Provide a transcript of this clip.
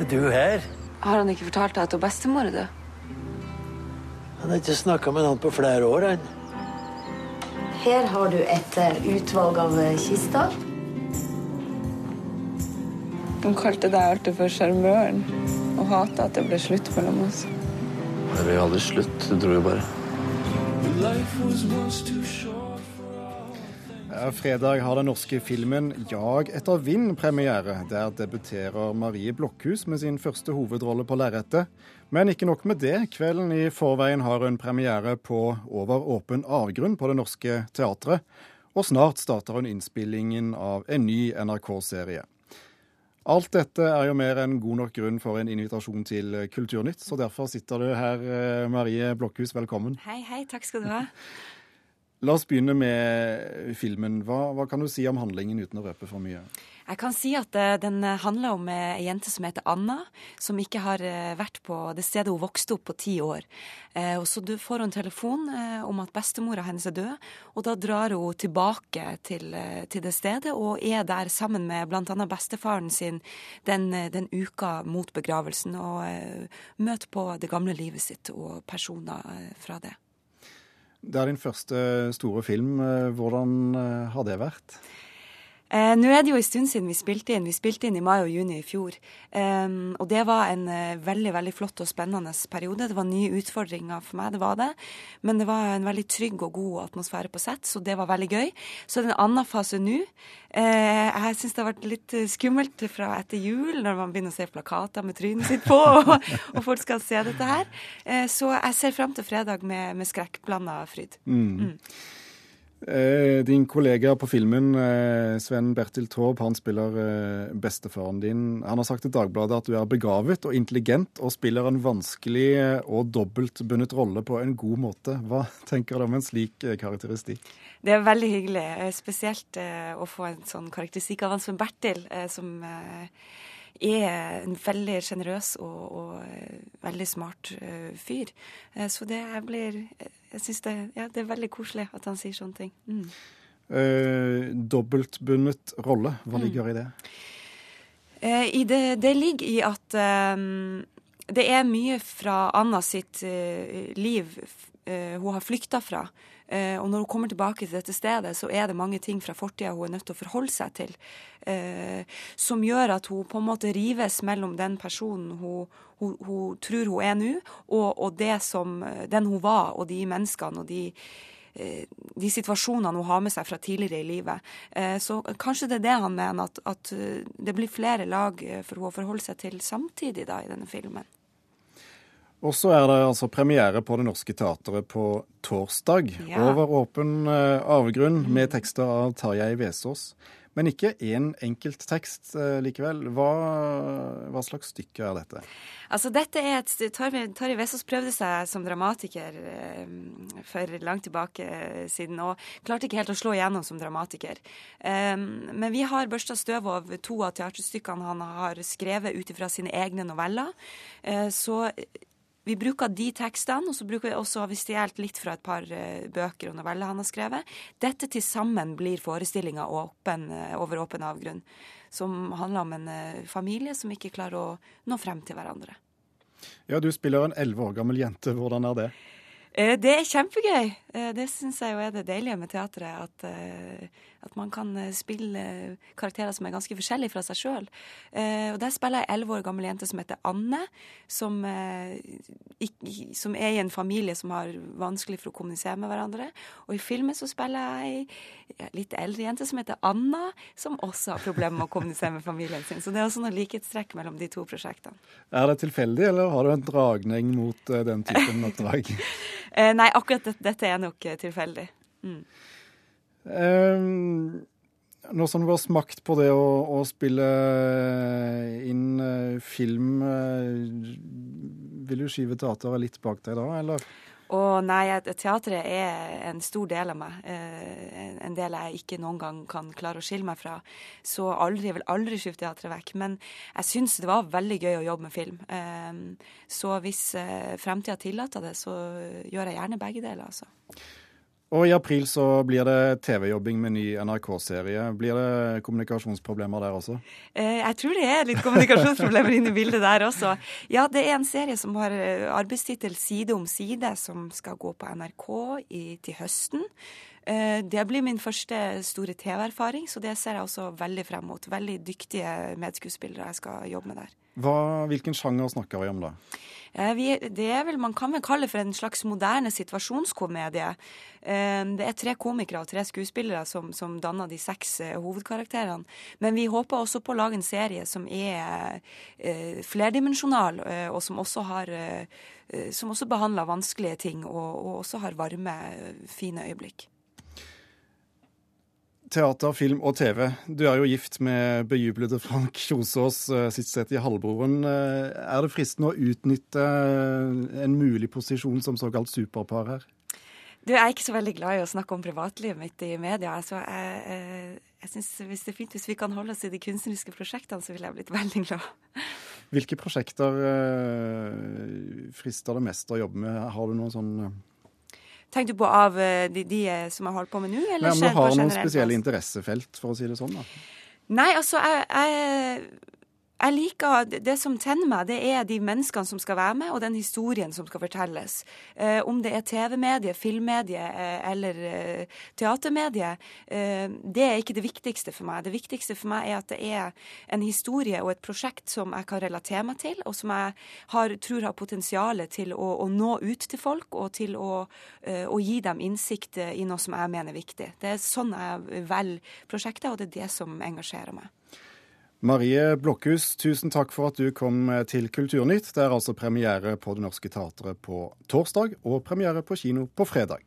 Er du her? Har han ikke fortalt deg at hun bestemor er død? Han har ikke snakka med noen på flere år, han. Her har du et eh, utvalg av eh, kister. Hun kalte deg alltid for sjarmøren og hata at det ble slutt mellom oss. Det ble jo aldri slutt. Det dro jo bare. Ja, fredag har den norske filmen 'Jag etter vind' premiere. Der debuterer Marie Blokhus med sin første hovedrolle på lerretet. Men ikke nok med det. Kvelden i forveien har hun premiere på 'Over åpen avgrunn' på Det Norske Teatret. Og snart starter hun innspillingen av en ny NRK-serie. Alt dette er jo mer enn god nok grunn for en invitasjon til Kulturnytt, så derfor sitter du her, eh, Marie Blokhus. Velkommen. Hei, hei. Takk skal du ha. La oss begynne med filmen. Hva, hva kan du si om handlingen uten å røpe for mye? Jeg kan si at eh, den handler om eh, ei jente som heter Anna, som ikke har eh, vært på det stedet hun vokste opp på ti år. Og Så får hun telefon om at bestemora hennes er død, og da drar hun tilbake til, til det stedet og er der sammen med bl.a. bestefaren sin den, den uka mot begravelsen, og møter på det gamle livet sitt og personer fra det. Det er din første store film. Eh, Hvordan eh, har det vært? Eh, Nå er det jo en stund siden vi spilte inn. Vi spilte inn i mai og juni i fjor. Em, og det var en eh, veldig veldig flott og spennende periode. Det var nye utfordringer for meg, det var det. Men det var en veldig trygg og god atmosfære på sett, så det var veldig gøy. Så det er en annen fase nå. Eh, jeg syns det har vært litt eh, skummelt fra etter jul, når man begynner å se plakater med trynet sitt på, og, og folk skal se dette her. Eh, så jeg ser fram til fredag med, med skrekkblanda fryd. Mm. Eh, Din kollega på filmen, eh, Sven Bertil Taube, han spiller eh, bestefaren din. Han har sagt til Dagbladet at du er begavet og intelligent og spiller en vanskelig og dobbeltbundet rolle på en god måte. Hva tenker du om en slik karakteristikk? Det er veldig hyggelig, spesielt å få en sånn karakteristikk av han som Bertil, som er en veldig sjenerøs og, og eh, veldig smart eh, fyr. Eh, så det blir Jeg syns det, ja, det er veldig koselig at han sier sånne ting. Mm. Uh, dobbeltbundet rolle, hva ligger i det? Uh, i det, det ligger i at eh, det er mye fra Anna sitt uh, liv eh, hun har flykta fra. Uh, og når hun kommer tilbake til dette stedet, så er det mange ting fra fortida hun er nødt til å forholde seg til. Som gjør at hun på en måte rives mellom den personen hun, hun, hun tror hun er nå, og, og det som, den hun var, og de menneskene og de de situasjonene hun har med seg fra tidligere i livet. Så kanskje det er det han mener, at, at det blir flere lag for henne å forholde seg til samtidig da i denne filmen. Og så er det altså premiere på Det Norske Teatret på torsdag. Ja. Over åpen eh, avgrunn med tekster av Tarjei Vesaas. Men ikke én enkelt tekst eh, likevel. Hva, hva slags stykke er dette? Altså dette er et, Tarjei Vesaas prøvde seg som dramatiker eh, for langt tilbake siden, og klarte ikke helt å slå igjennom som dramatiker. Men vi har børsta støv av to av teaterstykkene han har skrevet ut ifra sine egne noveller. Eh, så vi bruker de tekstene, og så bruker vi også, har vi stjålet litt fra et par eh, bøker og noveller han har skrevet. Dette til sammen blir forestillinga eh, over åpen avgrunn, som handler om en eh, familie som ikke klarer å nå frem til hverandre. Ja, Du spiller en elleve år gammel jente. Hvordan er det? Eh, Det er kjempegøy. Eh, Det syns jeg jo er det deilige med teatret. At, eh, at man kan spille karakterer som er ganske forskjellige fra seg sjøl. Og der spiller jeg elleve år gammel jente som heter Anne, som, som er i en familie som har vanskelig for å kommunisere med hverandre. Og i filmen så spiller jeg ei litt eldre jente som heter Anna, som også har problemer med å kommunisere med familien sin. Så det er også noe likhetstrekk mellom de to prosjektene. Er det tilfeldig, eller har du en dragning mot den typen oppdrag? Eh, Nei, akkurat dette, dette er nok eh, tilfeldig. Mm. Um, nå som du har smakt på det å, å spille inn eh, film, eh, vil du skyve teateret litt bak deg da, eller? Og nei, teatret er en stor del av meg. Eh, en del jeg ikke noen gang kan klare å skille meg fra. Så aldri, jeg vil aldri skyve teatret vekk. Men jeg syns det var veldig gøy å jobbe med film. Eh, så hvis eh, fremtida tillater det, så gjør jeg gjerne begge deler, altså. Og i april så blir det TV-jobbing med ny NRK-serie. Blir det kommunikasjonsproblemer der også? Eh, jeg tror det er litt kommunikasjonsproblemer inne i bildet der også. Ja, det er en serie som har eh, arbeidstittel Side om side, som skal gå på NRK i, til høsten. Eh, det blir min første store TV-erfaring, så det ser jeg også veldig frem mot. Veldig dyktige medskuespillere jeg skal jobbe med der. Hva, hvilken sjanger snakker vi om da? Vi, det er vel, Man kan vel kalle det for en slags moderne situasjonskomedie. Det er tre komikere og tre skuespillere som, som danner de seks hovedkarakterene. Men vi håper også på å lage en serie som er eh, flerdimensjonal, og som også har som også behandler vanskelige ting, og, og også har varme, fine øyeblikk. Teater, film og TV. Du er jo gift med bejublede Frank Kjosås, sitt sett i Halvbroren. Er det fristende å utnytte en mulig posisjon som såkalt superpar her? Du, Jeg er ikke så veldig glad i å snakke om privatlivet mitt i media. så jeg, jeg, jeg synes Hvis det er fint hvis vi kan holde oss i de kunstneriske prosjektene, så ville jeg blitt veldig glad. Hvilke prosjekter frister det mest å jobbe med? Har du noen sånn Tenker du på av de, de som jeg holder på med nå? Eller Nei, om du har noen spesielle interessefelt, for å si det sånn? da? Nei, altså, jeg, jeg, jeg liker Det som tenner meg, det er de menneskene som skal være med, og den historien som skal fortelles. Eh, om det er TV-medie, filmmedie eh, eller eh, teatermedie, det er ikke det viktigste for meg. Det viktigste for meg er at det er en historie og et prosjekt som jeg kan relatere meg til, og som jeg har, tror har potensial til å, å, nå ut til folk, og til å, å, gi dem innsikt i noe som jeg mener er viktig. Det er sånn jeg velger prosjektet, og det er det som engasjerer meg. Marie Blokhus, tusen takk for at du kom til Kulturnytt. Det er altså premiere på Det Norske Teatret på torsdag, og premiere på kino på fredag.